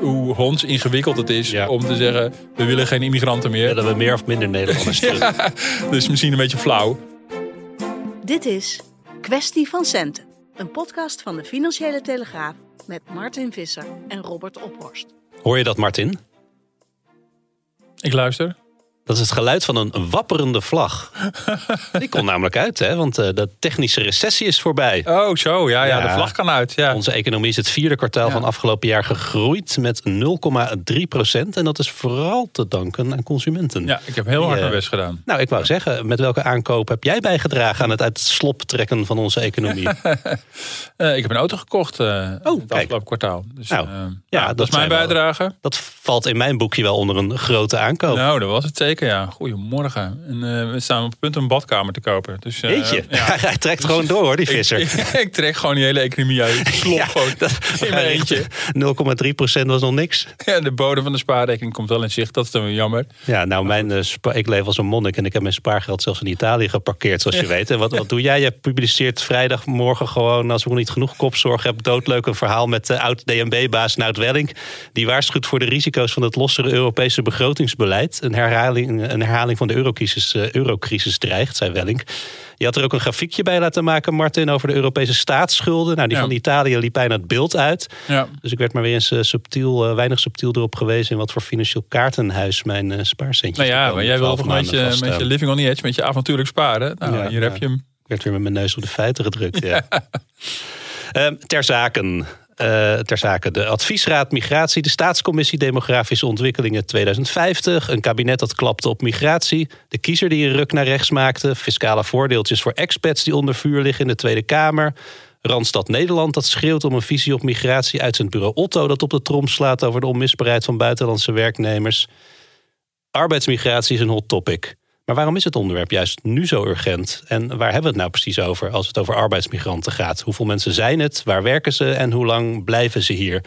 hoe honds ingewikkeld het is Ja. om te zeggen: we willen geen immigranten meer. Willen we meer of minder Nederlanders terug? Ja, dus misschien een beetje flauw. Dit is Kwestie van Centen, een podcast van de Financiële Telegraaf met Martin Visser en Robert Ophorst. Hoor je dat, Martin? Ik luister. Dat is het geluid van een wapperende vlag. Die komt namelijk uit, hè? want eh, de technische recessie is voorbij. Oh, zo. Ja, ja. Ja. de vlag kan uit. Ja. Onze economie is het vierde kwartaal Ja. van afgelopen jaar gegroeid met 0,3 procent. En dat is vooral te danken aan consumenten. ja, ik heb heel hard mijn eh, best gedaan. Nou, ik wou zeggen, met welke aankoop heb jij bijgedragen aan het uit het slop trekken van onze economie? Eh, ik heb een auto gekocht eh het kijk. afgelopen kwartaal. Dus, Nou, ja, dat dat is mijn wel- bijdrage. Dat valt in mijn boekje wel onder een grote aankoop. Nou, dat was het zeker, ja. Goedemorgen. En, eh, we staan op het punt om een badkamer te kopen. Dus, eh, Weet je, ja. hij trekt gewoon door hoor, die visser. Ik, ik, trek gewoon die hele economie uit. Slop Ja, gewoon dat- in mijn eentje. 0,3 procent was nog niks. Ja, de bodem van de spaarrekening komt wel in zicht. Dat is dan weer jammer. Ja, nou, mijn, eh, spa- ik leef als een monnik en ik heb mijn spaargeld zelfs in Italië geparkeerd, zoals je weet. En wat, wat doe jij? Je publiceert vrijdagmorgen gewoon, als ik nog niet genoeg kopzorg heb, doodleuk een verhaal met de oud-DNB-baas Nout Welling. Die waarschuwt voor de risico's van het lossere Europese begrotingsbeleid. Een herhaling, een herhaling van de eurocrisis, eh, eurocrisis dreigt, zei Welling. Je had er ook een grafiekje bij laten maken, Martin, over de Europese staatsschulden. Nou, die Ja. van Italië liep bijna het beeld uit. Ja. Dus ik werd maar weer eens eh, subtiel, eh, weinig subtiel erop gewezen... in wat voor financieel kaartenhuis mijn eh spaarcentjes Nou ja, maar jij wil 12 toch een maanden beetje met vaststaan. je living on the edge, met je avontuurlijk sparen. Nou, Ja, hier heb je hem. Ik werd weer met mijn neus op de feiten gedrukt. Ja. Ter zaken. Eh, ter zake. De Adviesraad Migratie, de Staatscommissie Demografische Ontwikkelingen 2050, een kabinet dat klapte op migratie, de kiezer die een ruk naar rechts maakte, fiscale voordeeltjes voor expats die onder vuur liggen in de Tweede Kamer, Randstad Nederland dat schreeuwt om een visie op migratie, uitzendbureau Otto dat op de trom slaat over de onmisbaarheid van buitenlandse werknemers. Arbeidsmigratie is een hot topic. Maar waarom is het onderwerp juist nu zo urgent? En waar hebben we het nou precies over als het over arbeidsmigranten gaat? Hoeveel mensen zijn het? Waar werken ze? En hoe lang blijven ze hier?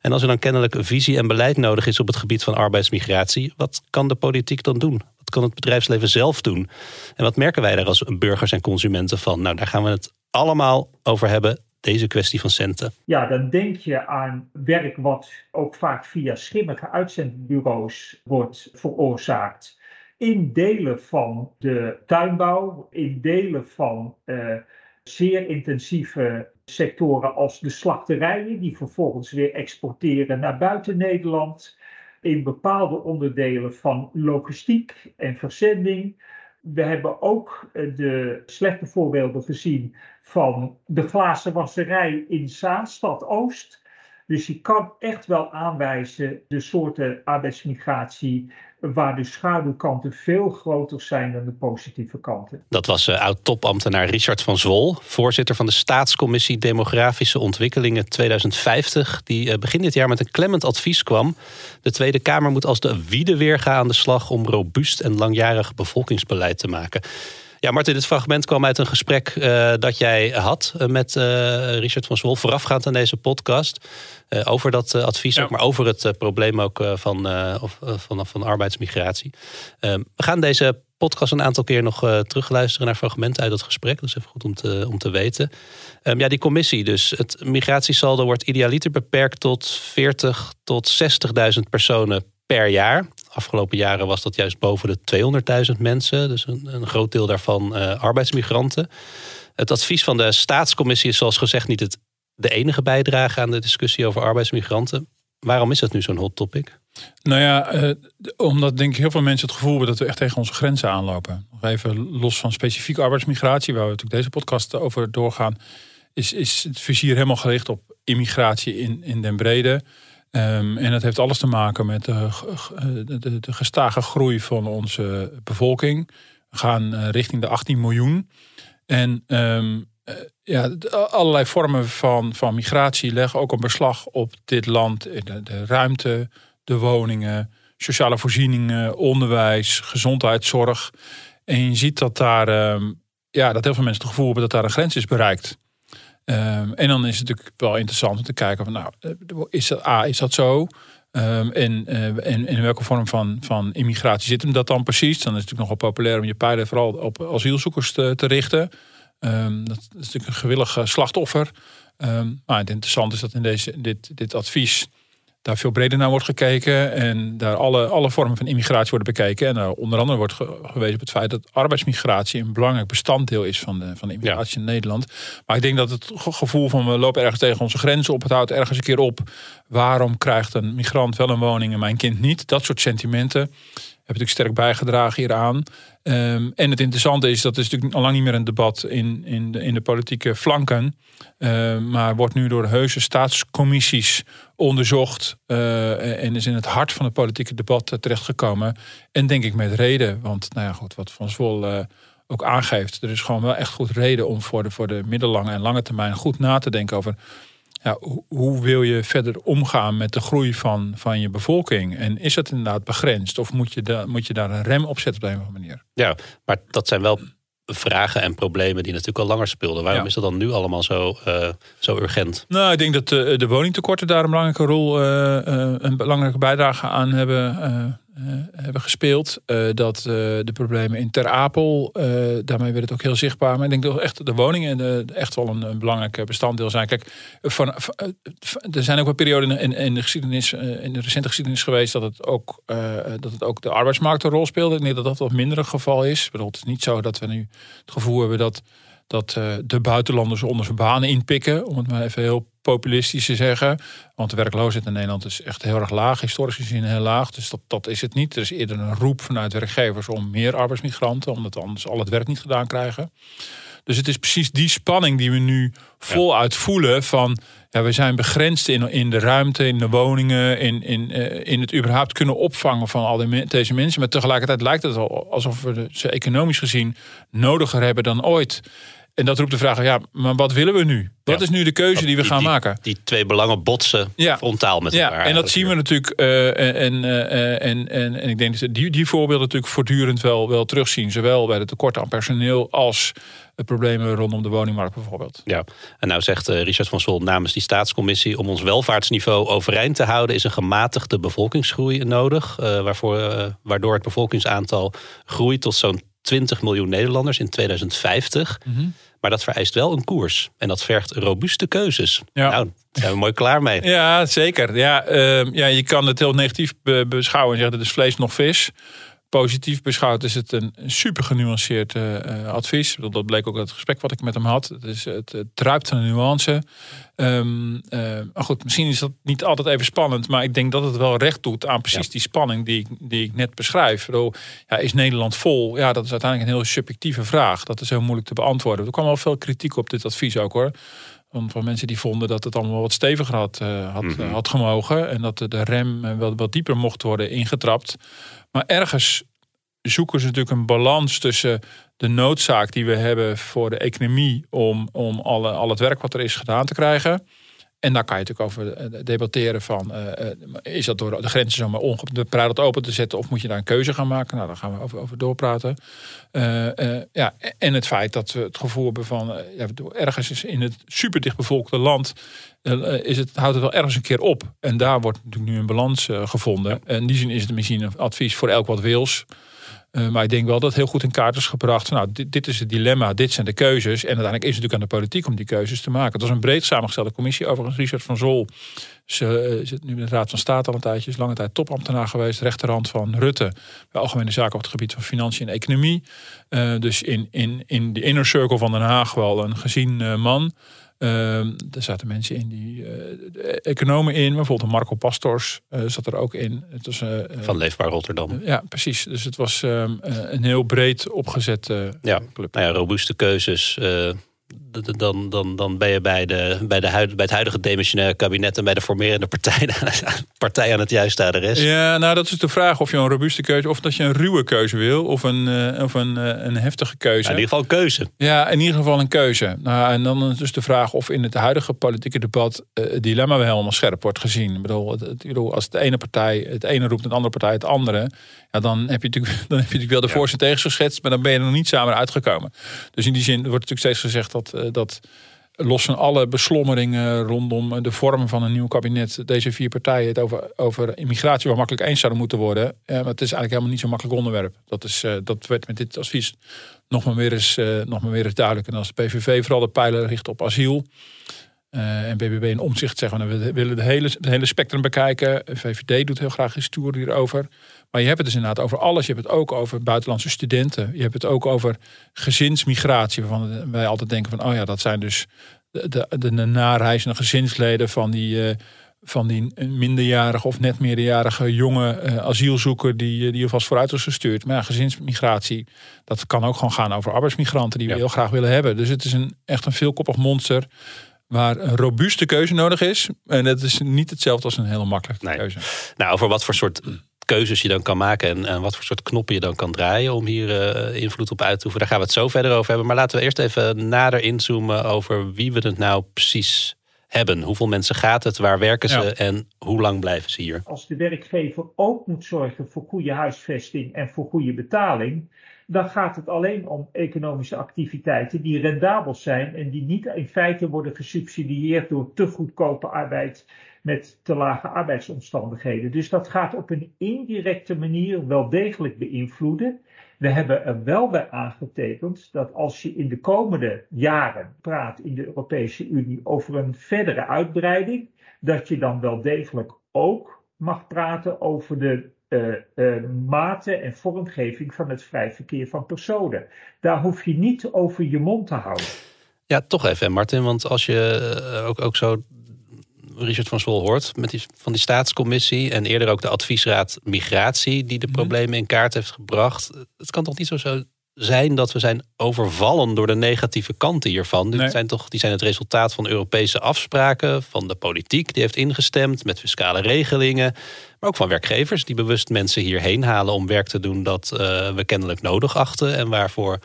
En als er dan kennelijk visie en beleid nodig is op het gebied van arbeidsmigratie, wat kan de politiek dan doen? Wat kan het bedrijfsleven zelf doen? En wat merken wij daar als burgers en consumenten van? Nou, daar gaan we het allemaal over hebben. Deze kwestie van centen. Ja, dan denk je aan werk wat ook vaak via schimmige uitzendbureaus wordt veroorzaakt. In delen van de tuinbouw, in delen van eh, zeer intensieve sectoren als de slachterijen, die vervolgens weer exporteren naar buiten Nederland. In bepaalde onderdelen van logistiek en verzending. We hebben ook eh, de slechte voorbeelden gezien van de glazen wasserij in Zaanstad Oost. Dus je kan echt wel aanwijzen de soorten arbeidsmigratie waar de schaduwkanten veel groter zijn dan de positieve kanten. Dat was uh, oud-topambtenaar Richard van Zwol, voorzitter van de Staatscommissie Demografische Ontwikkelingen 2050, die uh, begin dit jaar met een klemmend advies kwam. De Tweede Kamer moet als de wiedeweerga aan de slag om robuust en langjarig bevolkingsbeleid te maken. Ja, Martin, dit fragment kwam uit een gesprek uh, dat jij had met uh, Richard van Zwol voorafgaand aan deze podcast. Uh, over dat advies, ja. ook, maar over het probleem ook van, of, van, van arbeidsmigratie. Ehm, we gaan deze podcast een aantal keer nog terugluisteren naar fragmenten uit dat gesprek. Dat is even goed om te, om te weten. Um, ja, die commissie dus. Het migratiesaldo wordt idealiter beperkt tot 40 tot 60.000 personen per jaar. Afgelopen jaren was dat juist boven de 200.000 mensen. Dus een, een, groot deel daarvan uh, arbeidsmigranten. Het advies van de staatscommissie is zoals gezegd niet het, de enige bijdrage aan de discussie over arbeidsmigranten. Waarom is dat nu zo'n hot topic? Nou ja, uh, omdat denk ik heel veel mensen het gevoel hebben dat we echt tegen onze grenzen aanlopen. Nog even los van specifieke arbeidsmigratie, waar we natuurlijk deze podcast over doorgaan, is, is het vizier helemaal gericht op immigratie in, in den brede. Um, en dat heeft alles te maken met de, de, de gestage groei van onze bevolking. We gaan uh, richting de 18 miljoen. En um, uh, ja, allerlei vormen van, van migratie leggen ook een beslag op dit land. De, de ruimte, de woningen, sociale voorzieningen, onderwijs, gezondheidszorg. En je ziet dat daar, um, ja, dat heel veel mensen het gevoel hebben dat daar een grens is bereikt. Um, en dan is het natuurlijk wel interessant om te kijken van, nou, is dat, A, is dat zo? En, uh, en, in welke vorm van, van immigratie zit hem dat dan precies? Dan is het natuurlijk nogal populair om je pijlen vooral op asielzoekers te, te richten. Um, dat is natuurlijk een gewillig slachtoffer. maar het interessante is dat in deze, dit, dit advies daar veel breder naar wordt gekeken. En daar alle, alle vormen van immigratie worden bekeken. En daar onder andere wordt gewezen op het feit dat arbeidsmigratie een belangrijk bestanddeel is van de, van de immigratie in Nederland. Maar ik denk dat het gevoel van we lopen ergens tegen onze grenzen op, het houdt ergens een keer op. Waarom krijgt een migrant wel een woning en mijn kind niet? Dat soort sentimenten natuurlijk sterk bijgedragen hieraan. Um, en het interessante is, dat is natuurlijk al lang niet meer een debat in, in, de, in de politieke flanken. Uh, maar wordt nu door heuse staatscommissies onderzocht. Uh, en is in het hart van het politieke debat terechtgekomen. En denk ik met reden. Want nou ja, goed, wat Van Zwol uh, ook aangeeft. Er is gewoon wel echt goed reden om voor de, voor de middellange en lange termijn goed na te denken over ja, hoe wil je verder omgaan met de groei van, van je bevolking? En is dat inderdaad begrensd? Of moet je, da, moet je daar een rem op zetten op een of andere manier? Ja, maar dat zijn wel vragen en problemen die natuurlijk al langer speelden. Waarom is dat dan nu allemaal zo, uh, zo urgent? Nou, ik denk dat de, de woningtekorten daar een belangrijke rol, uh, uh, een belangrijke bijdrage aan hebben hebben gespeeld. Uh, dat uh, de problemen in Ter Apel, daarmee werd het ook heel zichtbaar. Maar ik denk dat echt de woningen echt wel een, een, belangrijk bestanddeel zijn. Kijk, van, er zijn ook wel perioden in, in, de geschiedenis, in de recente geschiedenis geweest dat het ook, dat het ook de arbeidsmarkt een rol speelde. Ik denk dat dat wat minder het geval is. Ik bedoel, het is niet zo dat we nu het gevoel hebben dat dat de buitenlanders onder zijn banen inpikken, om het maar even heel populistisch te zeggen. Want de werkloosheid in Nederland is echt heel erg laag, historisch gezien heel laag. Dus dat, dat is het niet. Er is eerder een roep vanuit werkgevers om meer arbeidsmigranten, omdat anders al het werk niet gedaan krijgen. Dus het is precies die spanning die we nu voluit voelen van ja, we zijn begrensd in, in de ruimte, in de woningen, in, in, uh, in het überhaupt kunnen opvangen van al die, deze mensen. Maar tegelijkertijd lijkt het alsof we ze economisch gezien nodiger hebben dan ooit. En dat roept de vraag, ja, maar wat willen we nu? Wat is nu de keuze die we gaan maken? Die twee belangen botsen ja. frontaal met elkaar. Ja, en dat zien we natuurlijk. Uh, en, uh, en, en, en ik denk dat die, die voorbeelden natuurlijk voortdurend wel, wel terugzien. Zowel bij de tekorten aan personeel als de problemen rondom de woningmarkt bijvoorbeeld. Ja, en nou zegt Richard van Sol namens die staatscommissie... om ons welvaartsniveau overeind te houden... is een gematigde bevolkingsgroei nodig. waarvoor, waardoor het bevolkingsaantal groeit tot zo'n 20 miljoen Nederlanders in 2050. Mm -hmm. Maar dat vereist wel een koers. En dat vergt robuuste keuzes. Ja. Nou, daar zijn we mooi klaar mee. Ja, zeker. Ja, uh, ja, je kan het heel negatief beschouwen en zeggen dat is vlees nog vis positief beschouwd is het een super genuanceerd uh, advies. Dat bleek ook uit het gesprek wat ik met hem had. Het, is, het, het druipt van een nuance. Um, uh, maar goed, misschien is dat niet altijd even spannend. Maar ik denk dat het wel recht doet aan precies die spanning die ik, die ik net beschrijf. Bedoel, ja, is Nederland vol? Ja, dat is uiteindelijk een heel subjectieve vraag. Dat is heel moeilijk te beantwoorden. Er kwam wel veel kritiek op dit advies ook hoor. Van mensen die vonden dat het allemaal wat steviger had, uh, had, mm -hmm. had gemogen. En dat de rem wel wat dieper mocht worden ingetrapt. Maar ergens zoeken ze natuurlijk een balans tussen de noodzaak die we hebben voor de economie om, om alle, al het werk wat er is gedaan te krijgen. En daar kan je natuurlijk over eh, debatteren van, uh, is dat door de grenzen zomaar ongebreideld open te zetten of moet je daar een keuze gaan maken? Nou, daar gaan we over, over doorpraten. Uh, ja, en het feit dat we het gevoel hebben van, ja, ergens is in het super dichtbevolkte land, is het, houdt het wel ergens een keer op. En daar wordt natuurlijk nu een balans gevonden. En in die zin is het misschien een advies voor elk wat wils. Uh, maar ik denk wel dat heel goed in kaart is gebracht. Nou, dit, dit, is het dilemma, dit zijn de keuzes. En uiteindelijk is het natuurlijk aan de politiek om die keuzes te maken. Het was een breed samengestelde commissie. Overigens, Richard van Zol ze, uh, zit nu in de Raad van State al een tijdje. Is lange tijd topambtenaar geweest. Rechterhand van Rutte. Bij algemene zaken op het gebied van financiën en economie. Uh, dus in, in, in de inner circle van Den Haag wel een gezien man. Ehm, er zaten mensen in die economen in, bijvoorbeeld Marco Pastors zat er ook in. Het was, Van Leefbaar Rotterdam. ja, precies. Dus het was ehm, een heel breed opgezette ja. club. Nou ja, robuuste keuzes dan, dan, dan ben je bij, de, bij, de huid, bij het huidige demissionaire kabinet en bij de formerende partij, partij aan het juiste adres. Ja, nou dat is de vraag of je een robuuste keuze of dat je een ruwe keuze wil of een, uh, of een, uh, een heftige keuze. in ieder geval een keuze. Ja, in ieder geval een keuze. Nou, en dan is dus de vraag of in het huidige politieke debat uh, het dilemma wel helemaal scherp wordt gezien. Ik bedoel, het, het, als de ene partij het ene roept en de andere partij het andere, ja, dan heb je natuurlijk, dan heb je natuurlijk wel de voorste tegens geschetst, maar dan ben je er nog niet samen uitgekomen. Dus in die zin wordt natuurlijk steeds gezegd dat dat los van alle beslommeringen rondom de vorm van een nieuw kabinet, deze vier partijen het over, over immigratie wel makkelijk eens zouden moeten worden. maar het is eigenlijk helemaal niet zo'n makkelijk onderwerp. Dat, is, uh, dat werd met dit advies nog maar weer eens, uh, nog maar weer eens duidelijk. En als de PVV vooral de pijlen richt op asiel. Uh, en BBB in omzicht zeggen we willen de hele, het hele spectrum bekijken. VVD doet heel graag stoer hierover. Maar je hebt het dus inderdaad over alles. Je hebt het ook over buitenlandse studenten. Je hebt het ook over gezinsmigratie. Waarvan wij altijd denken van, oh ja, dat zijn dus de, de, de nareizende gezinsleden van die, uh, van die minderjarige of net meerderjarige jonge uh, asielzoeker die, die alvast vooruit is gestuurd. Maar ja, gezinsmigratie, dat kan ook gewoon gaan over arbeidsmigranten die we heel graag willen hebben. Dus het is een, echt een veelkoppig monster waar een robuuste keuze nodig is. En dat is niet hetzelfde als een hele makkelijke nee. keuze. Nou, over wat voor soort keuzes je dan kan maken en, en, wat voor soort knoppen je dan kan draaien om hier uh, invloed op uit te oefenen. Daar gaan we het zo verder over hebben. Maar laten we eerst even nader inzoomen over wie we het nou precies hebben. Hoeveel mensen gaat het, waar werken ze ja. en hoe lang blijven ze hier? Als de werkgever ook moet zorgen voor goede huisvesting en voor goede betaling, dan gaat het alleen om economische activiteiten die rendabel zijn en die niet in feite worden gesubsidieerd door te goedkope arbeid met te lage arbeidsomstandigheden. Dus dat gaat op een indirecte manier wel degelijk beïnvloeden. We hebben er wel bij aangetekend dat als je in de komende jaren praat in de Europese Unie over een verdere uitbreiding, dat je dan wel degelijk ook mag praten over de uh, uh, mate en vormgeving van het vrij verkeer van personen. Daar hoef je niet over je mond te houden. Ja, toch even, Martin, want als je ook, ook zo Richard van Zwol hoort met die, van die staatscommissie en eerder ook de adviesraad migratie die de problemen in kaart heeft gebracht. Het kan toch niet zo, zo zijn dat we zijn overvallen door de negatieve kanten hiervan. Nee. Die, zijn toch, die zijn het resultaat van Europese afspraken, van de politiek die heeft ingestemd met fiscale regelingen. Maar ook van werkgevers die bewust mensen hierheen halen om werk te doen dat uh, we kennelijk nodig achten. En waarvoor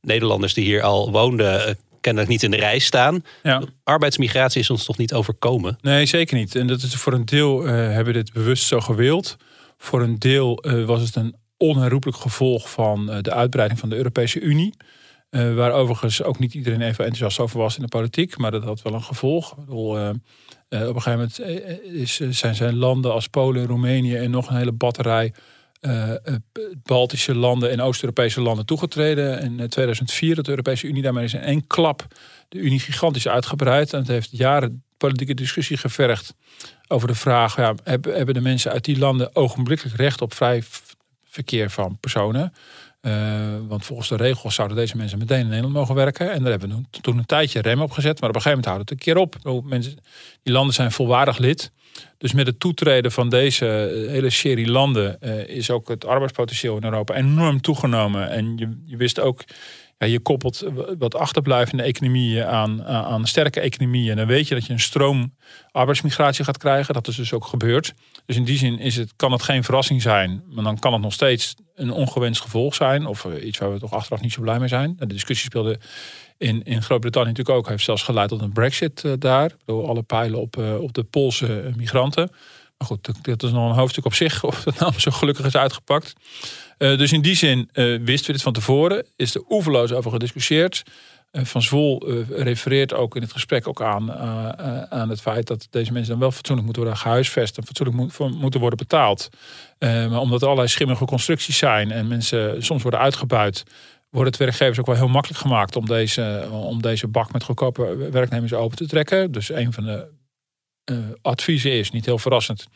Nederlanders die hier al woonden uh, kennelijk niet in de rij staan. Ja. Arbeidsmigratie is ons toch niet overkomen? Nee, zeker niet. En dat is voor een deel uh, hebben we dit bewust zo gewild. Voor een deel uh, was het een onherroepelijk gevolg van uh, de uitbreiding van de Europese Unie. waar overigens ook niet iedereen even enthousiast over was in de politiek. Maar dat had wel een gevolg. Ik bedoel, op een gegeven moment is, zijn, zijn landen als Polen, Roemenië en nog een hele batterij uh, Baltische landen en Oost-Europese landen toegetreden. In 2004 dat de Europese Unie daarmee is in één klap de Unie gigantisch uitgebreid. En het heeft jaren politieke discussie gevergd over de vraag: ja, hebben de mensen uit die landen ogenblikkelijk recht op vrij verkeer van personen? Want volgens de regels zouden deze mensen meteen in Nederland mogen werken. En daar hebben we toen een tijdje rem op gezet. Maar op een gegeven moment houdt het een keer op. Mensen, die landen zijn volwaardig lid. Dus met het toetreden van deze hele serie landen uh, is ook het arbeidspotentieel in Europa enorm toegenomen. En je, je wist ook, ja, je koppelt wat achterblijvende economieën aan, aan sterke economieën. En dan weet je dat je een stroom arbeidsmigratie gaat krijgen. Dat is dus ook gebeurd. Dus in die zin is het, kan het geen verrassing zijn. Maar dan kan het nog steeds een ongewenst gevolg zijn. Of uh, iets waar we toch achteraf niet zo blij mee zijn. De discussie speelde in, in Groot-Brittannië natuurlijk ook. Heeft zelfs geleid tot een brexit uh, daar. Door alle pijlen op, uh, op de Poolse migranten. Maar goed, dat is nog een hoofdstuk op zich. Of dat nou zo gelukkig is uitgepakt. Uh, dus in die zin wisten we dit van tevoren. Is er oeverloos over gediscussieerd. Van Zwol refereert ook in het gesprek ook aan, aan het feit dat deze mensen dan wel fatsoenlijk moeten worden gehuisvest en fatsoenlijk moet, moeten worden betaald. maar omdat er allerlei schimmige constructies zijn en mensen soms worden uitgebuit, wordt het werkgevers ook wel heel makkelijk gemaakt om deze, om deze bak met goedkope werknemers open te trekken. Dus een van de uh, adviezen is, niet heel verrassend,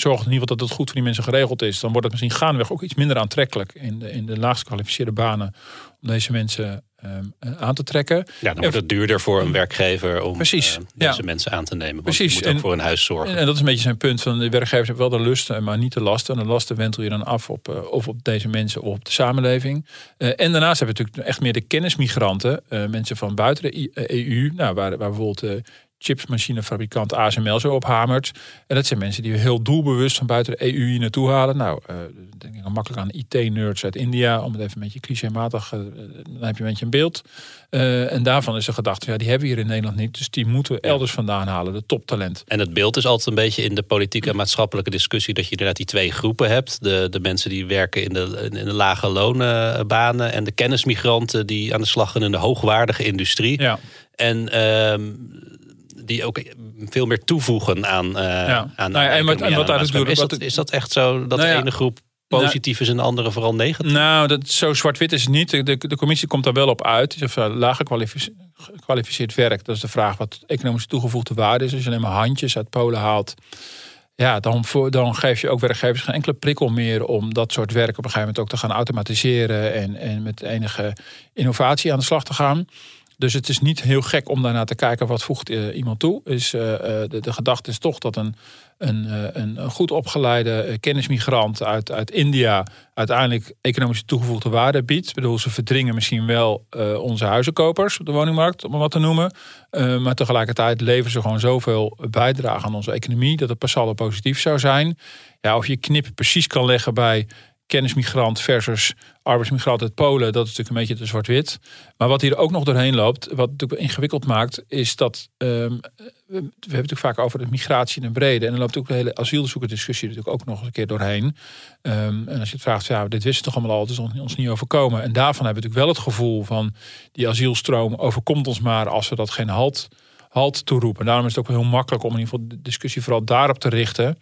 zorgt in ieder geval dat het goed voor die mensen geregeld is. Dan wordt het misschien gaandeweg ook iets minder aantrekkelijk in de, in de laagst gekwalificeerde banen. Om deze mensen um, aan te trekken. Ja, dan wordt het duurder voor een werkgever om Precies, uh, deze mensen aan te nemen. Want Precies. je moet ook voor een huis zorgen. En, en, dat is een beetje zijn punt van de werkgevers hebben wel de lusten, maar niet de lasten. En de lasten wentel je dan af op, uh, of op deze mensen of op de samenleving. Uh, en daarnaast hebben we natuurlijk echt meer de kennismigranten. mensen van buiten de EU, nou, waar, waar bijvoorbeeld chipsmachinefabrikant ASML zo ophamert. En dat zijn mensen die we heel doelbewust van buiten de EU hier naartoe halen. Nou, uh, denk ik makkelijk aan IT-nerds uit India, om het even een beetje clichématig, uh, dan heb je een beetje een beeld. Uh, en daarvan is de gedachte, ja, die hebben we hier in Nederland niet, dus die moeten we elders vandaan halen, de toptalent. En het beeld is altijd een beetje in de politieke en maatschappelijke discussie dat je inderdaad die twee groepen hebt. De, de mensen die werken in de, in de lage lonenbanen en de kennismigranten die aan de slag gaan in de hoogwaardige industrie. Ja. En die ook veel meer toevoegen aan. Uh, ja. aan nou ja, en wat, en wat daar is, dat, is dat echt zo dat nou de ene groep positief nou, is en de andere vooral negatief? Nou, dat, zo zwart-wit is het niet. De, de commissie komt daar wel op uit. Is laag gekwalificeerd werk. Dat is de vraag wat economische toegevoegde waarde is. Als je alleen maar handjes uit Polen haalt. Ja, dan, voor, dan geef je ook werkgevers geen enkele prikkel meer om dat soort werk op een gegeven moment ook te gaan automatiseren en, en met enige innovatie aan de slag te gaan. Dus het is niet heel gek om daarna te kijken wat voegt uh, iemand toe. Is, uh, de, de gedachte is toch dat een, een, een, goed opgeleide kennismigrant uit, uit India uiteindelijk economische toegevoegde waarde biedt. Ik bedoel, ze verdringen misschien wel onze huizenkopers op de woningmarkt, om wat te noemen. maar tegelijkertijd leveren ze gewoon zoveel bijdrage aan onze economie dat het per saldo positief zou zijn. Ja, of je knip precies kan leggen bij kennismigrant versus arbeidsmigrant uit Polen, dat is natuurlijk een beetje te zwart-wit. Maar wat hier ook nog doorheen loopt, wat het ingewikkeld maakt, is dat um, we hebben het natuurlijk vaak over de migratie in brede. En dan loopt ook de hele asielzoekerdiscussie natuurlijk ook nog eens een keer doorheen. Um, en als je het vraagt, ja, dit wisten toch allemaal al, het is ons niet overkomen. En daarvan hebben we natuurlijk wel het gevoel van die asielstroom overkomt ons maar als we dat geen halt, halt toeroepen. En daarom is het ook heel makkelijk om in ieder geval de discussie vooral daarop te richten.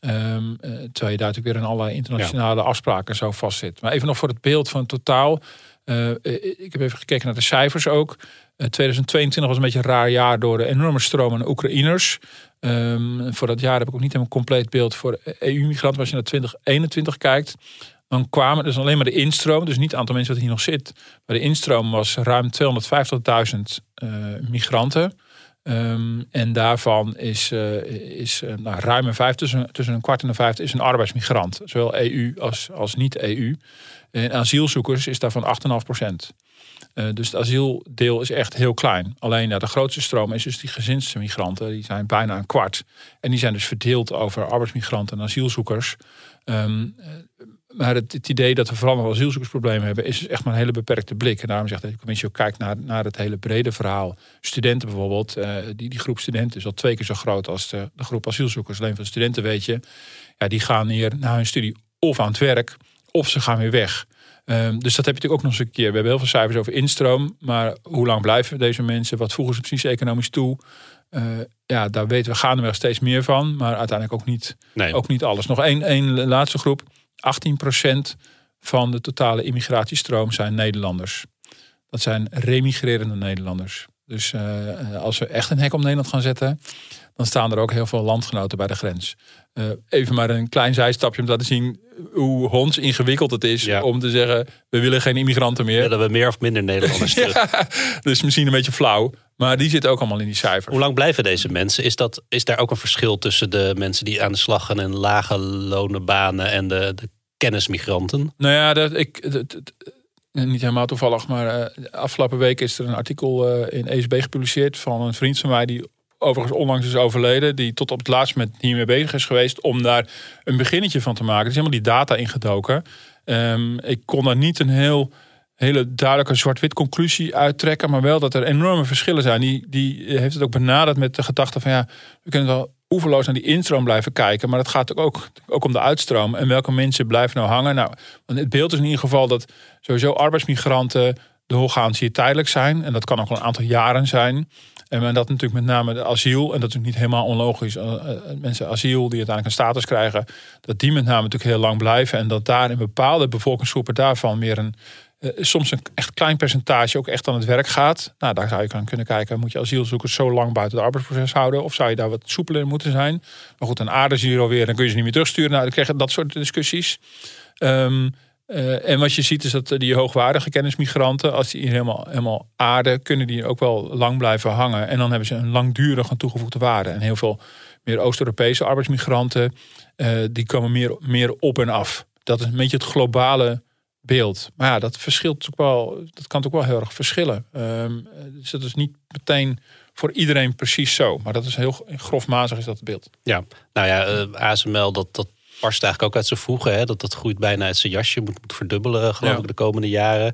Um, terwijl je daar natuurlijk weer in allerlei internationale ja. afspraken zo vastzit. Maar even nog voor het beeld van het totaal. Uh, ik heb even gekeken naar de cijfers ook. Uh, 2022 was een beetje een raar jaar door de enorme stroom aan Oekraïners. Um, voor dat jaar heb ik ook niet helemaal compleet beeld voor EU-migranten. Als je naar 2021 kijkt, dan kwamen dus alleen maar de instroom, dus niet het aantal mensen dat hier nog zit. Maar de instroom was ruim 250.000 uh, migranten. Um, en daarvan is, uh, is nou, ruim een vijf, tussen, tussen een kwart en een vijfde, is een arbeidsmigrant. Zowel EU als, als niet-EU. En asielzoekers is daarvan 8,5 procent. Uh, dus het asieldeel is echt heel klein. Alleen ja, de grootste stroom is dus die gezinsmigranten. Die zijn bijna een kwart. En die zijn dus verdeeld over arbeidsmigranten en asielzoekers. Um, maar het, het, idee dat we vooral nog asielzoekersproblemen hebben, is dus echt maar een hele beperkte blik. En daarom zegt de commissie ook kijkt naar, naar het hele brede verhaal. Studenten bijvoorbeeld, uh, die, die groep studenten is al twee keer zo groot als de, de groep asielzoekers. Alleen van studenten weet je, ja, die gaan hier na hun studie of aan het werk, of ze gaan weer weg. Um, dus dat heb je natuurlijk ook nog eens een keer. We hebben heel veel cijfers over instroom. Maar hoe lang blijven deze mensen? Wat voegen ze precies economisch toe? Uh, ja, daar weten we gaandeweg steeds meer van. Maar uiteindelijk ook niet, nee. ook niet alles. Nog één, één laatste groep. 18% van de totale immigratiestroom zijn Nederlanders. Dat zijn remigrerende Nederlanders. Dus uh, als we echt een hek om Nederland gaan zetten, dan staan er ook heel veel landgenoten bij de grens. Uh, even maar een klein zijstapje om te laten zien hoe honds ingewikkeld het is ja. om te zeggen: we willen geen immigranten meer. Dat we meer of minder Nederlanders ja, dus misschien een beetje flauw. Maar die zitten ook allemaal in die cijfers. Hoe lang blijven deze mensen? Is, dat, is daar ook een verschil tussen de mensen die aan de slag gaan in lage lonenbanen en de, de kennismigranten? Nou ja, dat, ik, dat, dat, niet helemaal toevallig, maar uh, afgelopen week is er een artikel uh, in ESB gepubliceerd van een vriend van mij die overigens onlangs is overleden, die tot op het laatst met hiermee bezig is geweest om daar een beginnetje van te maken. Er is helemaal die data ingedoken. Um, ik kon daar niet een heel hele duidelijke zwart-wit conclusie uittrekken, maar wel dat er enorme verschillen zijn. Die, die heeft het ook benaderd met de gedachte van ja, we kunnen wel oeverloos naar die instroom blijven kijken, maar het gaat ook, ook om de uitstroom en welke mensen blijven nou hangen. Nou, het beeld is in ieder geval dat sowieso arbeidsmigranten doorgaans hier tijdelijk zijn en dat kan ook al een aantal jaren zijn. En dat natuurlijk met name de asiel, en dat is niet helemaal onlogisch. Mensen asiel die uiteindelijk een status krijgen, dat die met name natuurlijk heel lang blijven. En dat daar in bepaalde bevolkingsgroepen daarvan meer een, uh, soms een echt klein percentage ook echt aan het werk gaat. Nou, daar zou je aan kunnen kijken. Moet je asielzoekers zo lang buiten het arbeidsproces houden? Of zou je daar wat soepeler in moeten zijn? Maar goed, een aarde hier alweer. Dan kun je ze niet meer terugsturen. Nou, dan krijg je dat soort discussies. Um, uh, en wat je ziet is dat die hoogwaardige kennismigranten, als die hier helemaal, helemaal aarden, kunnen die ook wel lang blijven hangen. En dan hebben ze een langdurige toegevoegde waarde. En heel veel meer Oost-Europese arbeidsmigranten, uh, die komen meer, meer op en af. Dat is een beetje het globale beeld. Maar ja, dat verschilt ook wel, dat kan ook wel heel erg verschillen. Um, dus dat is niet meteen voor iedereen precies zo. Maar dat is heel grofmazig is dat beeld. Ja, nou ja, eh, ASML, dat, dat barst eigenlijk ook uit zijn voegen. Hè? Dat, dat groeit bijna uit zijn jasje, moet, moet verdubbelen geloof ik de komende jaren.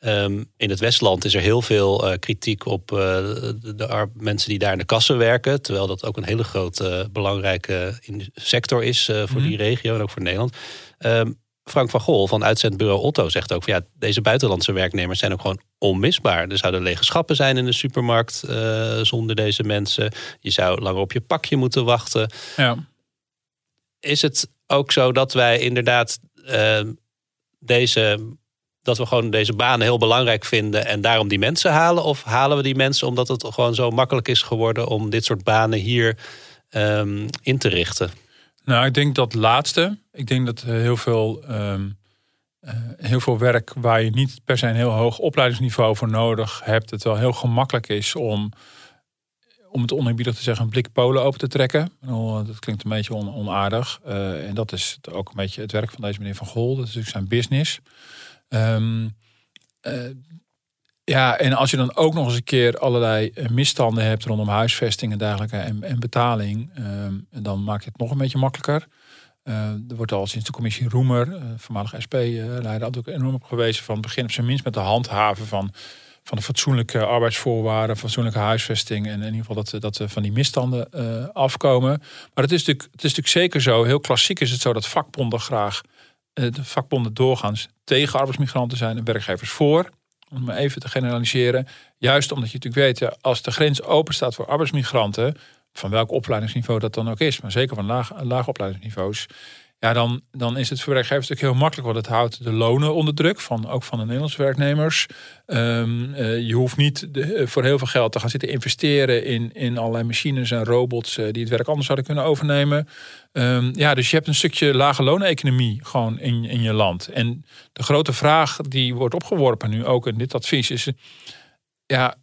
Um, in het Westland is er heel veel uh, kritiek op uh, de, de mensen die daar in de kassen werken. Terwijl dat ook een hele grote, belangrijke sector is voor mm. die regio en ook voor Nederland. Um, Frank van Gol van uitzendbureau Otto zegt ook: van, ja, deze buitenlandse werknemers zijn ook gewoon onmisbaar. Er zouden lege schappen zijn in de supermarkt uh, zonder deze mensen. Je zou langer op je pakje moeten wachten. Ja. Is het ook zo dat wij inderdaad uh, deze. Dat we gewoon deze banen heel belangrijk vinden en daarom die mensen halen? Of halen we die mensen omdat het gewoon zo makkelijk is geworden om dit soort banen hier um, in te richten? Nou, ik denk dat laatste. Ik denk dat heel veel, um, uh, heel veel werk waar je niet per se een heel hoog opleidingsniveau voor nodig hebt, het wel heel gemakkelijk is om, om het oneerbiedig te zeggen, een blik polen open te trekken. Dat klinkt een beetje on, onaardig. Uh, en dat is ook een beetje het werk van deze meneer Van Gol. Dat is natuurlijk zijn business. Um, uh, ja, en als je dan ook nog eens een keer allerlei eh, misstanden hebt rondom huisvesting en dergelijke en, betaling, ehm, dan maak je het nog een beetje makkelijker. Er wordt al sinds de commissie Roemer, voormalig SP-leider, ook enorm op gewezen van begin op zijn minst met de handhaven van, van de fatsoenlijke arbeidsvoorwaarden, fatsoenlijke huisvesting en in ieder geval dat, dat van die misstanden afkomen. Maar het is, natuurlijk, het is natuurlijk zeker zo, heel klassiek is het zo dat vakbonden graag, de vakbonden doorgaans tegen arbeidsmigranten zijn en werkgevers voor om maar even te generaliseren. Juist omdat je natuurlijk weet, als de grens open staat voor arbeidsmigranten, van welk opleidingsniveau dat dan ook is, maar zeker van laag, laag opleidingsniveaus, ja, dan, dan is het voor werkgevers natuurlijk heel makkelijk, want het houdt de lonen onder druk, van, ook van de Nederlandse werknemers. Um, uh, je hoeft niet de, uh, voor heel veel geld te gaan zitten investeren in, in allerlei machines en robots uh, die het werk anders zouden kunnen overnemen. Um, ja, dus je hebt een stukje lage looneconomie gewoon in, in je land. En de grote vraag die wordt opgeworpen nu ook in dit advies is, ja,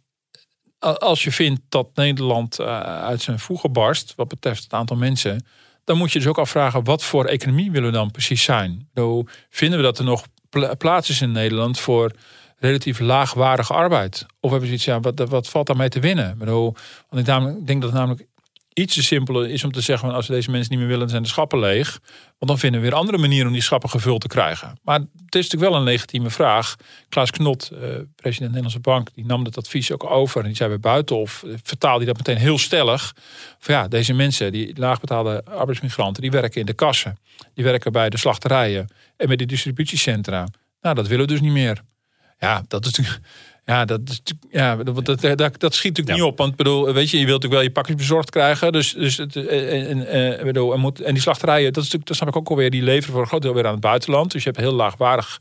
als je vindt dat Nederland uit zijn voegen barst, wat betreft het aantal mensen dan moet je dus ook afvragen wat voor economie willen we dan precies zijn. Hoe vinden we dat er nog plaats is in Nederland voor relatief laagwaardige arbeid? Of hebben ze iets, ja, wat, wat valt daarmee te winnen? want ik denk dat namelijk iets te simpeler is om te zeggen: van als we deze mensen niet meer willen, zijn de schappen leeg. Want dan vinden we weer andere manieren om die schappen gevuld te krijgen. Maar het is natuurlijk wel een legitieme vraag. Klaas Knot, eh, president Nederlandse Bank, die nam dat advies ook over. En die zei bij Buitenhof, eh, vertaalde hij dat meteen heel stellig. Van ja, deze mensen, die laagbetaalde arbeidsmigranten, die werken in de kassen. Die werken bij de slachterijen en bij de distributiecentra. Nou, dat willen we dus niet meer. Ja, dat is natuurlijk ja, dat, ja, dat, dat, dat, dat schiet natuurlijk niet op. Want bedoel, weet je, je wilt natuurlijk wel je pakjes bezorgd krijgen. Dus, dus het, en, en, en, bedoel, en, moet, en die slachterijen, dat, is natuurlijk, dat snap ik ook alweer, die leveren voor een groot deel weer aan het buitenland. Dus je hebt heel laagwaardig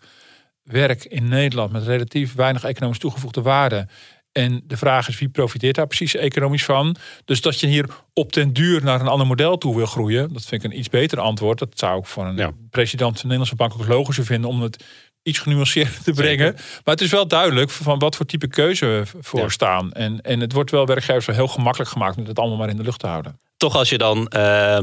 werk in Nederland met relatief weinig economisch toegevoegde waarde. En de vraag is wie profiteert daar precies economisch van? Dus dat je hier op den duur naar een ander model toe wil groeien, dat vind ik een iets beter antwoord. Dat zou ik voor een president van de Nederlandse Bank ook logischer vinden om het iets genuanceerder te brengen. Maar het is wel duidelijk van wat voor type keuze we voor staan. En, en het wordt wel werkgevers wel heel gemakkelijk gemaakt om het allemaal maar in de lucht te houden. Toch als je dan uh,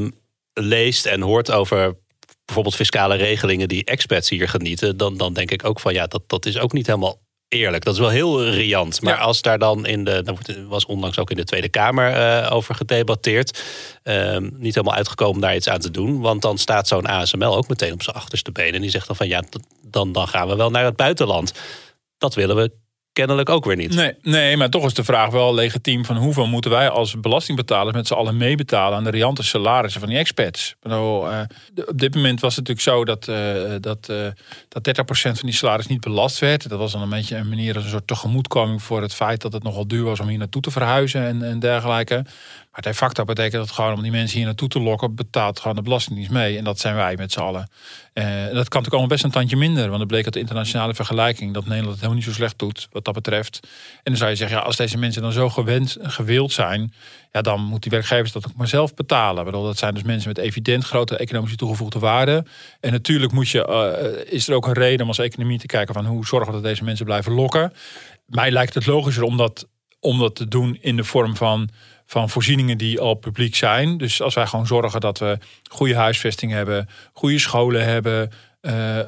leest en hoort over bijvoorbeeld fiscale regelingen die expats hier genieten, dan, dan denk ik ook van ja, dat, dat is ook niet helemaal eerlijk. Dat is wel heel riant. Maar als daar dan in de. Dat was onlangs ook in de Tweede Kamer uh, over gedebatteerd. Uh, niet helemaal uitgekomen daar iets aan te doen. Want dan staat zo'n ASML ook meteen op zijn achterste benen. En die zegt dan van ja, dan, dan gaan we wel naar het buitenland. Dat willen we kennelijk ook weer niet. Nee, nee, maar toch is de vraag wel legitiem van hoeveel moeten wij als belastingbetalers met z'n allen meebetalen aan de riante salarissen van die expats. Bedoel, uh, op dit moment was het natuurlijk zo dat, uh, dat, uh, dat 30% van die salaris niet belast werd. Dat was dan een beetje een manier als een soort tegemoetkoming voor het feit dat het nogal duur was om hier naartoe te verhuizen en, en dergelijke. Maar de facto betekent dat gewoon om die mensen hier naartoe te lokken, betaalt gewoon de Belastingdienst mee. En dat zijn wij met z'n allen. Uh, dat kan natuurlijk allemaal best een tandje minder. Want het bleek uit de internationale vergelijking dat Nederland het helemaal niet zo slecht doet wat dat betreft. En dan zou je zeggen, ja, als deze mensen dan zo gewend, gewild zijn, ja, dan moet die werkgevers dat ook maar zelf betalen. Bedoel, dat zijn dus mensen met evident grote economische toegevoegde waarde. En natuurlijk moet je, uh, is er ook een reden om als economie te kijken van hoe zorgen we dat deze mensen blijven lokken. Mij lijkt het logischer om dat, om dat te doen in de vorm van van voorzieningen die al publiek zijn. Dus als wij gewoon zorgen dat we goede huisvesting hebben, goede scholen hebben, uh, uh,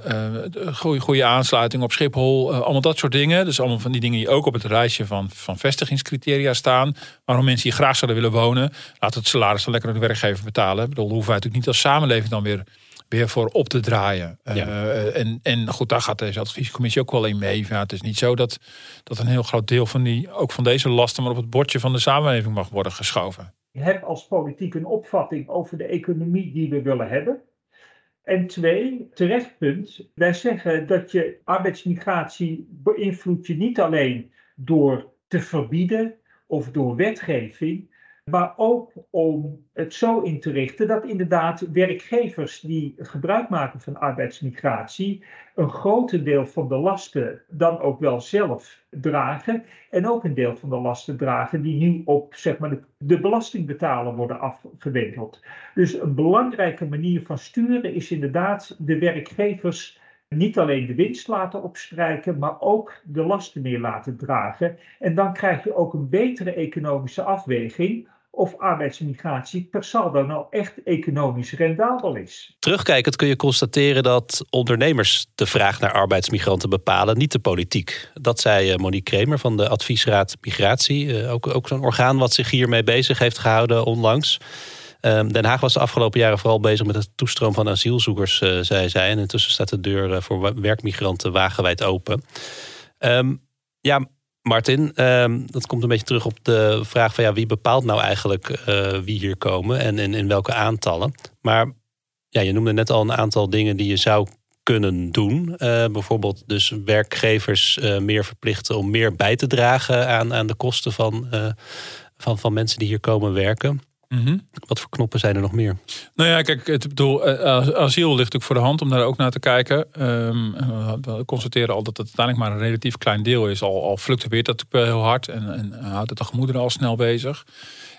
goede, goede aansluiting op Schiphol, uh, allemaal dat soort dingen. Dus allemaal van die dingen die ook op het rijtje van, van vestigingscriteria staan. Waarom mensen hier graag zouden willen wonen, laat het salaris dan lekker de werkgever betalen. Ik bedoel, hoeven wij natuurlijk niet als samenleving dan weer weer voor op te draaien. Uh, en, en goed, daar gaat deze adviescommissie ook wel in mee. Ja, het is niet zo dat, dat een heel groot deel van, die, ook van deze lasten maar op het bordje van de samenleving mag worden geschoven. Je hebt als politiek een opvatting over de economie die we willen hebben. En twee, terecht punt, wij zeggen dat je arbeidsmigratie beïnvloedt je niet alleen door te verbieden of door wetgeving, maar ook om het zo in te richten dat inderdaad werkgevers die gebruik maken van arbeidsmigratie een groter deel van de lasten dan ook wel zelf dragen en ook een deel van de lasten dragen die nu op zeg maar, de, de belastingbetaler worden afgewendeld. Dus een belangrijke manier van sturen is inderdaad de werkgevers niet alleen de winst laten opstrijken, maar ook de lasten meer laten dragen. En dan krijg je ook een betere economische afweging of arbeidsmigratie per saldo nou echt economisch rendabel is. Terugkijkend kun je constateren dat ondernemers de vraag naar arbeidsmigranten bepalen, niet de politiek. Dat zei eh, Monique Kremer van de Adviesraad Migratie. Eh, ook, ook zo'n orgaan wat zich hiermee bezig heeft gehouden onlangs. Ehm, Den Haag was de afgelopen jaren vooral bezig met het toestroom van asielzoekers, uh, zei zij. En intussen staat de deur voor werkmigranten wagenwijd open. Um, ja, Martin, ehm, dat komt een beetje terug op de vraag van ja, wie bepaalt nou eigenlijk uh, wie hier komen en in, in welke aantallen. Maar ja, je noemde net al een aantal dingen die je zou kunnen doen. Uh, bijvoorbeeld dus werkgevers uh, meer verplichten om meer bij te dragen aan, aan de kosten van, van, van mensen die hier komen werken. Mhm. Wat voor knoppen zijn er nog meer? Nou ja, kijk, het bedoel, eh, asiel ligt natuurlijk voor de hand om daar ook naar te kijken. Um, we constateren al dat het uiteindelijk maar een relatief klein deel is. Al, al fluctueert dat natuurlijk wel heel hard en, en houdt het de gemoederen al snel bezez.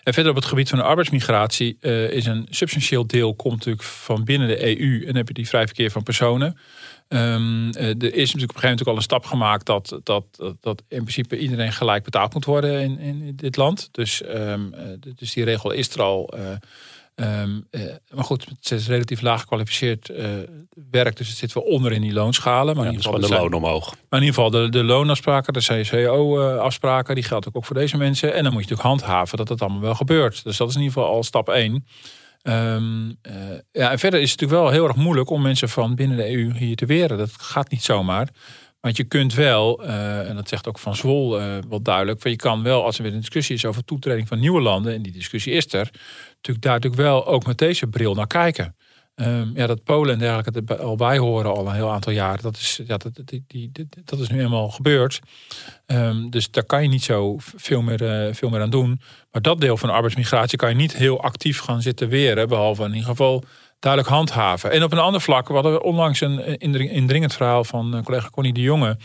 En verder op het gebied van de arbeidsmigratie uh, is een substantieel deel komt natuurlijk van binnen de EU. En dan heb je die vrij verkeer van personen. Um, er is natuurlijk op een gegeven moment ook al een stap gemaakt dat, dat, dat, in principe iedereen gelijk betaald moet worden in, in dit land. Dus, um, dus die regel is er al. Uh, um, maar goed, het is relatief laag gekwalificeerd uh, werk, dus het zit wel onder in die loonschalen. Maar ja, in ieder geval de loon omhoog. Maar in ieder geval de, de loonafspraken, de CCO-afspraken, die geldt ook voor deze mensen. En dan moet je natuurlijk handhaven dat dat allemaal wel gebeurt. Dus dat is in ieder geval al stap 1. Um, uh, ja, en verder is het natuurlijk wel heel erg moeilijk om mensen van binnen de EU hier te weren. Dat gaat niet zomaar. Want je kunt wel, uh, en dat zegt ook Van Zwol uh, wel duidelijk, je kan wel, als er weer een discussie is over toetreding van nieuwe landen, en die discussie is er, natuurlijk daar wel ook met deze bril naar kijken. Um, ja, dat Polen en dergelijke er al bij horen al een heel aantal jaar. Dat is, ja, dat, die, die, dat is nu eenmaal gebeurd. Um, dus daar kan je niet zo veel meer, uh, veel meer aan doen. Maar dat deel van arbeidsmigratie kan je niet heel actief gaan zitten weren. Behalve in ieder geval duidelijk handhaven. En op een ander vlak, we hadden onlangs een indringend verhaal van uh, collega Connie de Jonge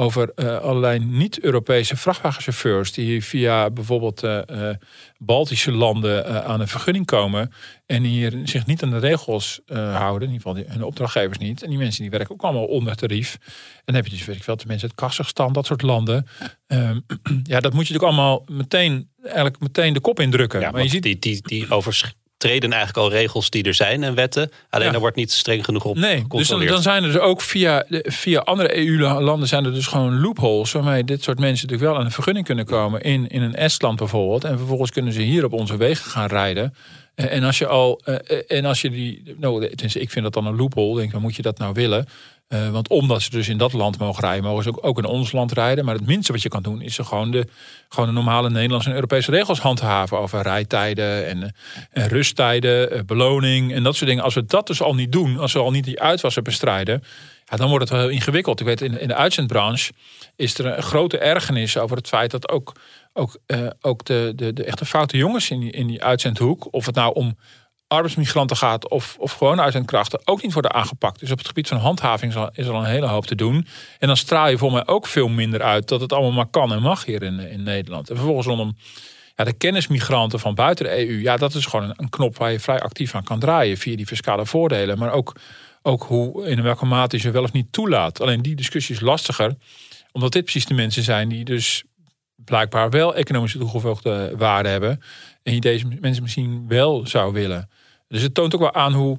over uh, allerlei niet-Europese vrachtwagenchauffeurs die via bijvoorbeeld uh, uh, Baltische landen aan een vergunning komen en hier zich niet aan de regels houden, in ieder geval hun opdrachtgevers niet. En die mensen die werken ook allemaal onder tarief. En dan heb je dus weet ik veel, de mensen uit Kazachstan, dat soort landen. Ehm, ja, dat moet je natuurlijk allemaal meteen, eigenlijk meteen de kop indrukken. Ja, maar je ziet die, die, die over treden eigenlijk al regels die er zijn en wetten. Alleen ja. er wordt niet streng genoeg op Nee, dus dan, dan, zijn er dus ook via, via andere EU-landen zijn er dus gewoon loopholes... waarmee dit soort mensen natuurlijk wel aan een vergunning kunnen komen... in, in een Estland bijvoorbeeld. En vervolgens kunnen ze hier op onze wegen gaan rijden... En als je al, en als je die, nou, ik vind dat dan een loophole. Denk, dan moet je dat nou willen? Uh, want omdat ze dus in dat land mogen rijden, mogen ze ook, ook in ons land rijden. Maar het minste wat je kan doen, is ze gewoon de, gewoon de normale Nederlandse en Europese regels handhaven over rijtijden en, en rusttijden, uh, beloning en dat soort dingen. Als we dat dus al niet doen, als we al niet die uitwassen bestrijden, ja, dan wordt het wel heel ingewikkeld. Ik weet, in, in de uitzendbranche is er een grote ergernis over het feit dat ook ook, ook de, de, de echte foute jongens in die, in die uitzendhoek, of het nou om arbeidsmigranten gaat of, of gewoon uitzendkrachten, ook niet worden aangepakt. Dus op het gebied van handhaving is er al een hele hoop te doen. En dan straal je voor mij ook veel minder uit dat het allemaal maar kan en mag hier in, in Nederland. En vervolgens rondom ja, de kennismigranten van buiten de EU, ja, dat is gewoon een, knop waar je vrij actief aan kan draaien via die fiscale voordelen. Maar ook, ook hoe in welke mate je ze wel of niet toelaat. Alleen die discussie is lastiger, omdat dit precies de mensen zijn die dus blijkbaar wel economische toegevoegde waarde hebben. En je deze mensen misschien wel zou willen. Dus het toont ook wel aan hoe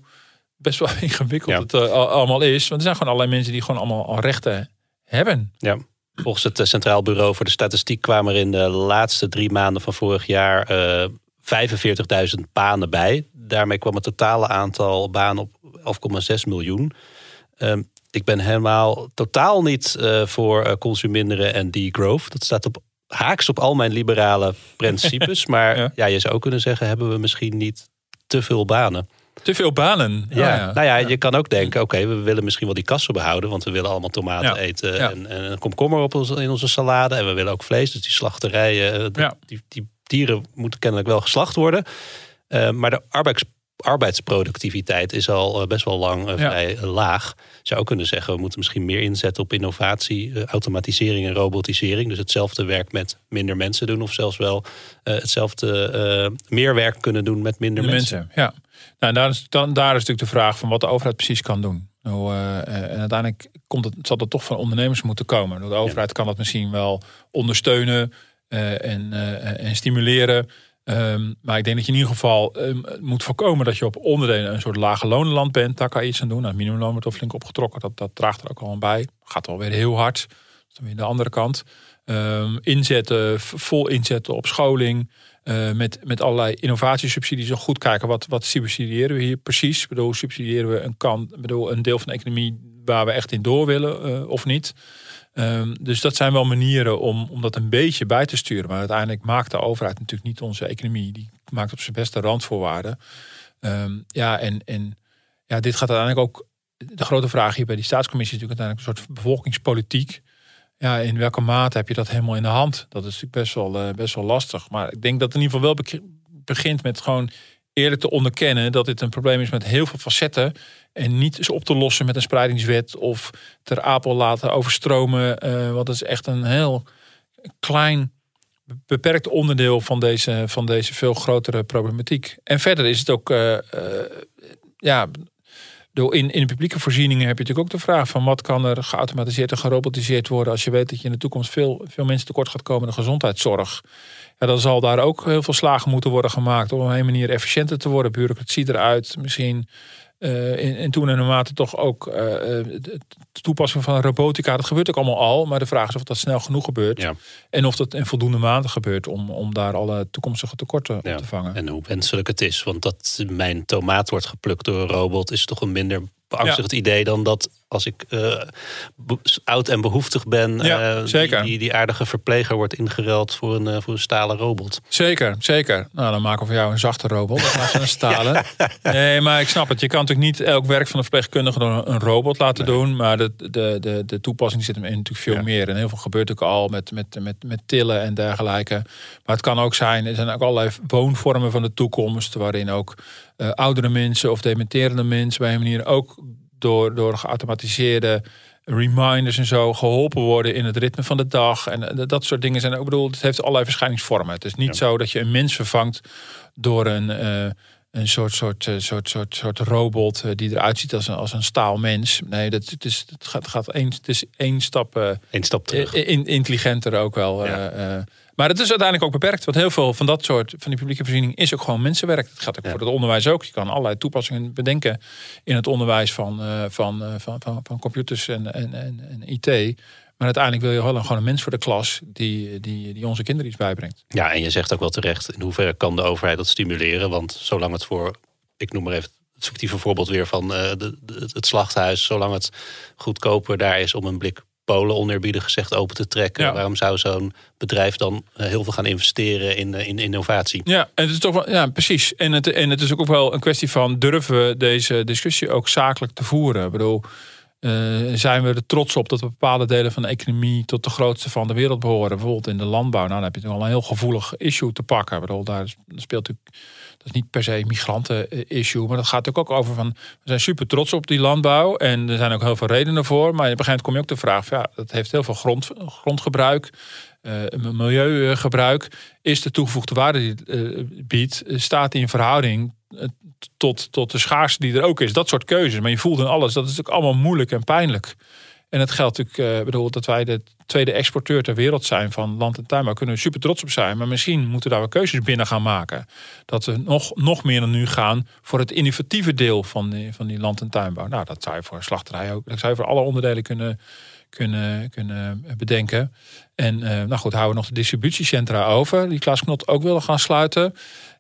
best wel ingewikkeld het uh, allemaal is. Want er zijn gewoon allerlei mensen die gewoon allemaal al rechten hebben. Ja. Volgens het eh, Centraal Bureau voor de Statistiek kwamen er in de laatste drie maanden van vorig jaar uh, eh, 45.000 banen bij. Daarmee kwam het totale aantal banen op 11,6 miljoen. Ehm, ik ben helemaal totaal niet uh, voor consuminderen en degrowth. Dat staat op haaks op al mijn liberale principes. maar ja. ja. je zou kunnen zeggen, hebben we misschien niet te veel banen? Te veel banen. Ja, ja. nou ja, je kan ook denken: oké, we willen misschien wel die kassen behouden, want we willen allemaal tomaten eten en, en komkommer op ons, in onze salade. En we willen ook vlees, dus die slachterijen, eh, die, die, dieren moeten kennelijk wel geslacht worden. Uh, maar de arbeids, arbeidsproductiviteit is al eh, best wel lang uh, vrij laag. Je zou ook kunnen zeggen, we moeten misschien meer inzetten op innovatie, automatisering en robotisering. Dus hetzelfde werk met minder mensen doen, of zelfs wel hetzelfde meer werk kunnen doen met minder mensen. mensen. Ja. Nou, daar, is, dan, daar is natuurlijk de vraag van wat de overheid precies kan doen. Nou, en uiteindelijk komt het, zal dat toch van ondernemers moeten komen. De overheid kan dat misschien wel ondersteunen en, en, stimuleren. Um, maar ik denk dat je in ieder geval um, moet voorkomen dat je op onderdelen een soort lage lonenland bent. Daar kan je iets aan doen. Nou, het minimumloon wordt al flink opgetrokken. Dat, dat draagt er ook al aan bij. Gaat wel weer heel hard. Dat is dan weer de andere kant. Um, inzetten, vol inzetten op scholing. Met, met allerlei innovatiesubsidies. Goed kijken wat, wat subsidiëren we hier precies. Ik bedoel, subsidiëren we een, kant, bedoel, een deel van de economie waar we echt in door willen uh, of niet. Um, dus dat zijn wel manieren om, om dat een beetje bij te sturen. Maar uiteindelijk maakt de overheid natuurlijk niet onze economie. Die maakt op zijn beste randvoorwaarden. Um, ja, en, en ja, dit gaat uiteindelijk ook. De grote vraag hier bij die staatscommissie is natuurlijk uiteindelijk een soort bevolkingspolitiek. Ja, in welke mate heb je dat helemaal in de hand? Dat is natuurlijk best wel, uh, best wel lastig. Maar ik denk dat het in ieder geval wel begint met gewoon eerlijk te onderkennen dat dit een probleem is met heel veel facetten. En niet is op te lossen met een spreidingswet of ter apel laten overstromen. Uh, want dat is echt een heel klein, beperkt onderdeel van deze, van deze veel grotere problematiek. En verder is het ook, uh, uh, ja, door in, in de publieke voorzieningen heb je natuurlijk ook de vraag van wat kan er geautomatiseerd en gerobotiseerd worden als je weet dat je in de toekomst veel, veel mensen tekort gaat komen in de gezondheidszorg. Ja, dan zal daar ook heel veel slagen moeten worden gemaakt om op een manier efficiënter te worden. Bureaucratie eruit, misschien uh, in, in toen en mate toch ook uh, de toepassing van robotica. Dat gebeurt ook allemaal al. Maar de vraag is of dat snel genoeg gebeurt. Ja. En of dat in voldoende mate gebeurt om, om daar alle toekomstige tekorten op te vangen. En hoe wenselijk het is. Want dat mijn tomaat wordt geplukt door een robot is toch een minder beangstigend idee dan dat als ik uh, oud en behoeftig ben, ja, uh, zeker. Die, die, aardige verpleger wordt ingeruild voor een, uh, voor een stalen robot. Zeker, zeker. Nou, dan maken we voor jou een zachte robot in plaats van een stalen. nee, maar ik snap het. Je kan natuurlijk niet elk werk van een verpleegkundige door een robot laten doen. Maar de, de, de, de toepassing zit hem in natuurlijk veel meer. En heel veel gebeurt ook al met, met, met, met tillen en dergelijke. Maar het kan ook zijn, er zijn ook allerlei woonvormen van de toekomst. Waarin ook oudere mensen of dementerende mensen bij een manier ook door, door geautomatiseerde reminders en zo geholpen worden in het ritme van de dag. En dat soort dingen zijn ook bedoel, het heeft allerlei verschijningsvormen. Het is niet zo dat je een mens vervangt door een, uh, een soort, soort, uh, soort, soort, soort robot uh, die eruit ziet als een, als een staalmens. Nee, dat, het, is, het gaat, gaat één, het is één stap, Eén stap terug. In, intelligenter ook wel. Ja. Maar het is uiteindelijk ook beperkt. Want heel veel van dat soort van die publieke voorziening is ook gewoon mensenwerk. Dat gaat ook voor het onderwijs ook. Je kan allerlei toepassingen bedenken in het onderwijs van, uh, van, uh, van, van, van, computers en, en, en, en, IT. Maar uiteindelijk wil je gewoon een mens voor de klas die, die, die onze kinderen iets bijbrengt. Ja, en je zegt ook wel terecht, in hoeverre kan de overheid dat stimuleren? Want zolang het voor, ik noem maar even het fictieve voorbeeld weer van uh, de, de, het slachthuis, zolang het goedkoper daar is om een blik Polen oneerbiedig gezegd open te trekken. Waarom zou zo'n bedrijf dan eh, heel veel gaan investeren in, eh, in innovatie? Ja, en het is toch wel, ja, precies. En het, en het is ook wel een kwestie van durven we deze discussie ook zakelijk te voeren. Ik bedoel, zijn we er trots op dat we bepaalde delen van de economie tot de grootste van de wereld behoren. Bijvoorbeeld in de landbouw. Nou, dan heb je toch wel een heel gevoelig issue te pakken. Ik daar speelt natuurlijk dat is niet per se migranten-issue, maar dat gaat ook over van we zijn super trots op die landbouw en er zijn ook heel veel redenen voor. Maar op een gegeven kom je ook de vraag: ja, dat heeft heel veel grond, grondgebruik, uh, milieugebruik. Is de toegevoegde waarde die het uh, biedt, staat in verhouding tot, tot de schaarste die er ook is? Dat soort keuzes. Maar je voelt in alles, dat is natuurlijk allemaal moeilijk en pijnlijk. En het geldt natuurlijk, uh, bedoel, dat wij de tweede exporteur ter wereld zijn van land en tuin. Daar kunnen we super trots op zijn. Maar misschien moeten we daar wel keuzes binnen gaan maken. Dat we nog, nog meer dan nu gaan voor het innovatieve deel van die, van die land- en tuinbouw. Nou, dat zou je voor slachterij ook. Dat zou je voor alle onderdelen kunnen, kunnen, kunnen bedenken. En uh, nou goed, houden we nog de distributiecentra over. Die Klaas Knot ook willen gaan sluiten.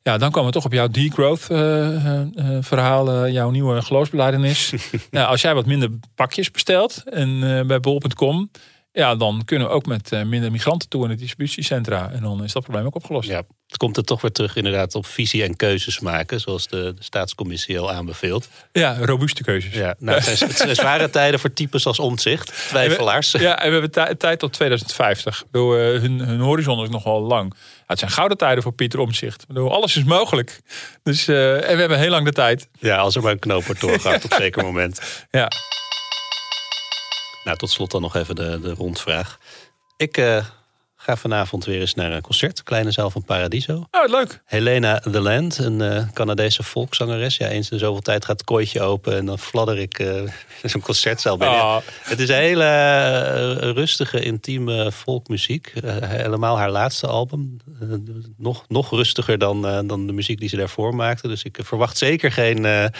Ja, dan komen we toch op jouw degrowth uh, verhaal, jouw nieuwe geloofsbeleidenis. nou, als jij wat minder pakjes bestelt en bij bol.com, ja, dan kunnen we ook met minder migranten toe in de distributiecentra. En dan is dat probleem ook opgelost. Ja, het komt er toch weer terug inderdaad op visie en keuzes maken, zoals de, de staatscommissie al aanbeveelt. Ja, robuuste keuzes. Ja, nou, het, zijn, het zijn zware tijden voor types als omzicht, twijfelaars. Ja, en we hebben tijd tot 2050. Bedoel, hun, hun horizon is nogal lang. het zijn gouden tijden voor Pieter Omzicht. Alles is mogelijk. Dus, uh, en we hebben heel lang de tijd. Ja, als er maar een knoop wordt doorgaat op een zeker moment. Ja. Nou, tot slot dan nog even de, de rondvraag. Ik uh, ga vanavond weer eens naar een concert. Kleine zaal van Paradiso. Oh, leuk. Helena The Land, een uh, Canadese volkszangeres. Ja, eens in zoveel tijd gaat het kooitje open en dan fladder ik uh, zo'n concertzaal binnen. Oh. Het is een hele rustige, intieme volkmuziek. helemaal haar laatste album. nog, nog rustiger dan, dan de muziek die ze daarvoor maakte. Dus ik verwacht zeker geen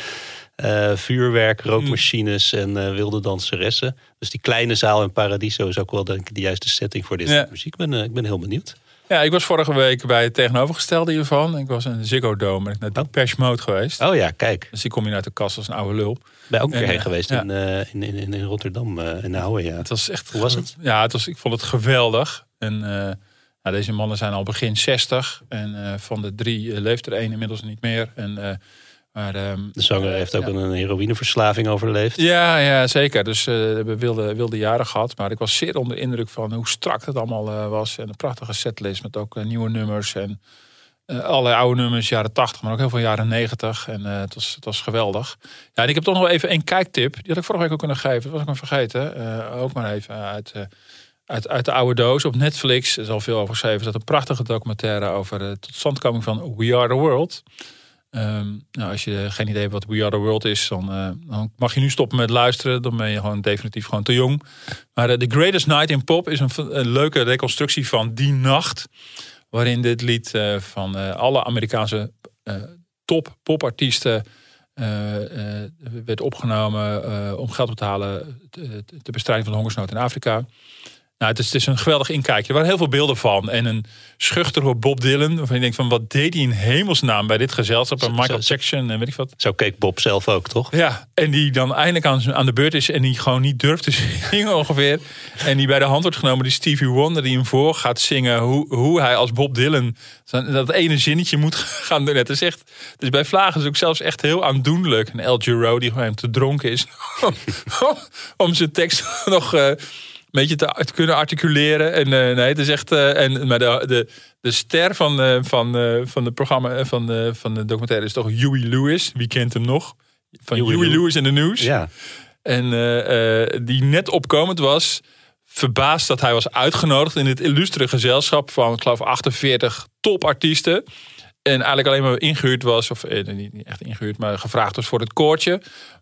uh, vuurwerk, rookmachines en uh, wilde danseressen. Dus die kleine zaal in Paradiso is ook wel denk ik de juiste setting voor dit ja. muziek. Ik ben, uh, ik ben heel benieuwd. Ja, ik was vorige week bij het tegenovergestelde hiervan. Ik was in de Ziggo Dome en ik naar Depeche Mode geweest. Oh ja, kijk. Dus die kom je uit de kast als een oude lul. Ben ook keer heen geweest ja. in, in, in, in, Rotterdam, in Houwe, ja. Het was echt... Hoe was het? Ja, het was, ik vond het geweldig. En nou, deze mannen zijn al begin 60. En van de drie leeft er één inmiddels niet meer. En maar, um, de zanger heeft ook ja. een heroïneverslaving overleefd. Ja, ja zeker. Dus uh, we hebben wilde, wilde jaren gehad. Maar ik was zeer onder indruk van hoe strak het allemaal uh, was. En een prachtige setlist met ook uh, nieuwe nummers. En alle oude nummers, jaren 80, maar ook heel veel jaren 90. En het, was, het was geweldig. Ja, en ik heb toch nog even één kijktip. Die had ik vorige week ook kunnen geven. Dat was ik hem vergeten. ook maar even uit... Uit, uit, de oude doos op Netflix. Er is al veel over geschreven. Dat een prachtige documentaire over de totstandkoming van We Are the World. Um, nou, als je geen idee hebt wat We Are The World is, dan, uh, dan, mag je nu stoppen met luisteren. Dan ben je gewoon definitief gewoon te jong. Maar uh, The Greatest Night in Pop is een, leuke reconstructie van die nacht. Waarin dit lied uh, van alle Amerikaanse top popartiesten werd opgenomen om geld te betalen te bestrijden van de hongersnood in Afrika. Nou, het is, het is een geweldig inkijkje. Er waren heel veel beelden van. En een schuchtere Bob Dylan. Waarvan je denkt van wat deed hij in hemelsnaam bij dit gezelschap. En Michael Jackson en weet ik wat. Zo keek Bob zelf ook, toch? Ja, en die dan eindelijk aan, aan de beurt is. En die gewoon niet durft te zingen ongeveer. En die bij de hand wordt genomen. Die Stevie Wonder die hem voor gaat zingen. Hoe, hoe hij als Bob Dylan dat ene zinnetje moet gaan doen. Het is echt, dus bij Vlagen is het ook zelfs echt heel aandoenlijk. En El Giro die gewoon te dronken is. om zijn tekst nog... Uh, beetje te, te kunnen articuleren. En uh, nee, het is echt. Uh, en, maar de, de, de ster van, uh, van, van het programma van, de, van de documentaire is toch Huey Lewis. Wie kent hem nog? Van Huey, Huey Lewis in de nieuws. Ja. En die net opkomend was. Verbaasd dat hij was uitgenodigd in het illustere gezelschap van, ik geloof, 48 topartiesten. En eigenlijk alleen maar ingehuurd was, of niet echt ingehuurd, maar gevraagd was voor het koortje.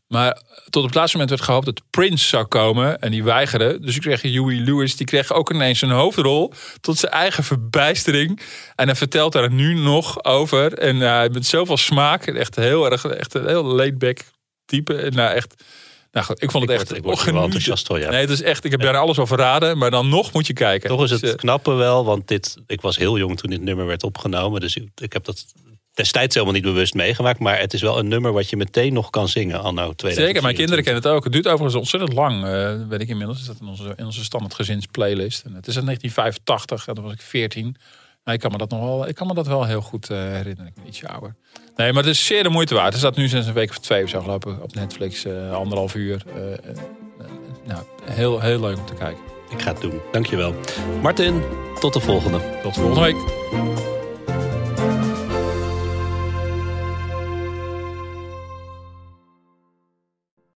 Maar tot op het laatste moment werd gehoopt dat Prince zou komen. En die weigerde. Dus ik kreeg Huey Lewis. Die kreeg ook ineens een hoofdrol. Tot zijn eigen verbijstering. En hij vertelt daar nu nog over. En uh, met zoveel smaak. Echt heel erg. Echt een heel laid-back type. En nou echt. Nou goed, ik vond het ik echt. Word, ik word wel enthousiast hoor. Ja. Nee, het is echt. Ik heb daar alles over verraden. Maar dan nog moet je kijken. Toch is het dus, knappe wel. Want dit. Ik was heel jong toen dit nummer werd opgenomen. Dus ik, ik heb dat destijds helemaal niet bewust meegemaakt. Maar het is wel een nummer wat je meteen nog kan zingen anno 2024. Zeker, mijn kinderen kennen het ook. Het duurt overigens ontzettend lang, uh, weet ik inmiddels. Is dat in onze, in onze standaard gezinsplaylist. En het is in 1985, en toen was ik 14. Nou, ik, kan me dat nog wel, ik kan me dat wel heel goed uh, herinneren. Ik ben ietsje ouder. Nee, maar het is zeer de moeite waard. Het staat nu sinds een week of twee of zo gelopen op Netflix. Uh, anderhalf uur. nou, heel, heel leuk om te kijken. Ik ga het doen. Dankjewel. Martin, tot de volgende. Tot volgende week.